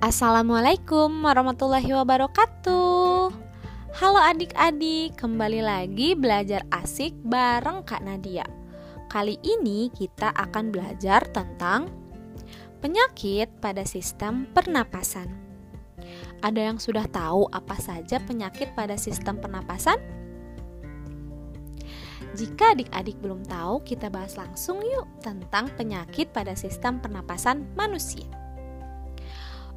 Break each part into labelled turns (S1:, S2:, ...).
S1: Assalamualaikum warahmatullahi wabarakatuh. Halo adik-adik, kembali lagi belajar asik bareng Kak Nadia. Kali ini kita akan belajar tentang penyakit pada sistem pernapasan. Ada yang sudah tahu apa saja penyakit pada sistem pernapasan? Jika adik-adik belum tahu, kita bahas langsung yuk tentang penyakit pada sistem pernapasan manusia.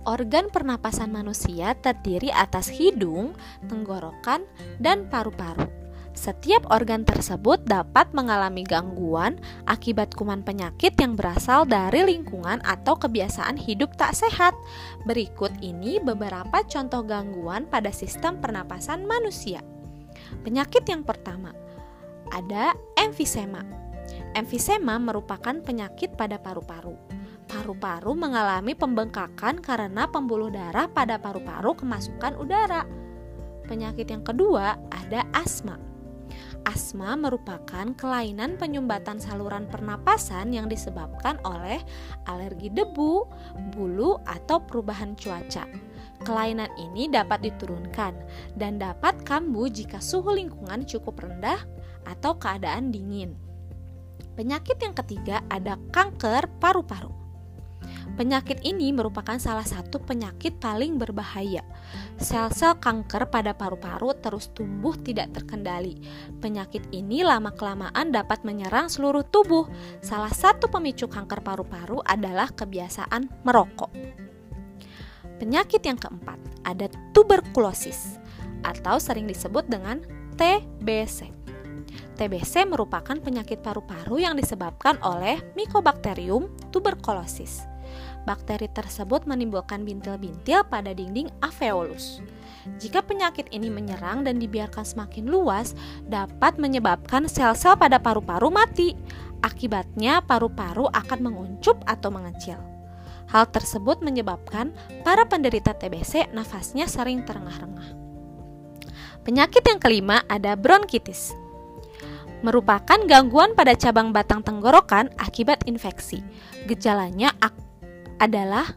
S1: Organ pernapasan manusia terdiri atas hidung, tenggorokan, dan paru-paru. Setiap organ tersebut dapat mengalami gangguan akibat kuman penyakit yang berasal dari lingkungan atau kebiasaan hidup tak sehat. Berikut ini beberapa contoh gangguan pada sistem pernapasan manusia. Penyakit yang pertama ada emfisema. Emfisema merupakan penyakit pada paru-paru paru-paru mengalami pembengkakan karena pembuluh darah pada paru-paru kemasukan udara. Penyakit yang kedua ada asma. Asma merupakan kelainan penyumbatan saluran pernapasan yang disebabkan oleh alergi debu, bulu, atau perubahan cuaca. Kelainan ini dapat diturunkan dan dapat kambuh jika suhu lingkungan cukup rendah atau keadaan dingin. Penyakit yang ketiga ada kanker paru-paru. Penyakit ini merupakan salah satu penyakit paling berbahaya. Sel-sel kanker pada paru-paru terus tumbuh tidak terkendali. Penyakit ini lama-kelamaan dapat menyerang seluruh tubuh. Salah satu pemicu kanker paru-paru adalah kebiasaan merokok. Penyakit yang keempat ada tuberkulosis atau sering disebut dengan TBC. TBC merupakan penyakit paru-paru yang disebabkan oleh Mycobacterium tuberculosis. Bakteri tersebut menimbulkan bintil-bintil pada dinding alveolus. Jika penyakit ini menyerang dan dibiarkan semakin luas, dapat menyebabkan sel-sel pada paru-paru mati. Akibatnya, paru-paru akan menguncup atau mengecil. Hal tersebut menyebabkan para penderita TBC nafasnya sering terengah-engah. Penyakit yang kelima ada bronkitis. Merupakan gangguan pada cabang batang tenggorokan akibat infeksi. Gejalanya adalah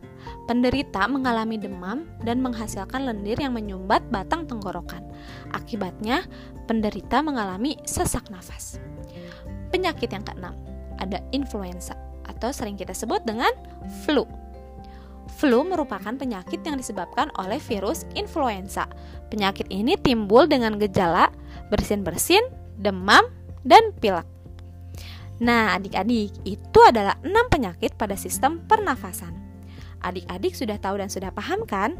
S1: penderita mengalami demam dan menghasilkan lendir yang menyumbat batang tenggorokan. Akibatnya, penderita mengalami sesak nafas. Penyakit yang keenam ada influenza atau sering kita sebut dengan flu. Flu merupakan penyakit yang disebabkan oleh virus influenza. Penyakit ini timbul dengan gejala bersin-bersin, demam, dan pilek. Nah, adik-adik, itu adalah enam penyakit pada sistem pernafasan. Adik-adik sudah tahu dan sudah paham kan?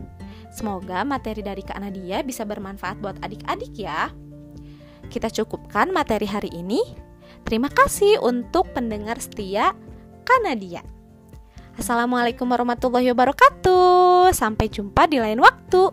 S1: Semoga materi dari Kak Nadia bisa bermanfaat buat adik-adik ya. Kita cukupkan materi hari ini. Terima kasih untuk pendengar setia Kak Nadia. Assalamualaikum warahmatullahi wabarakatuh. Sampai jumpa di lain waktu.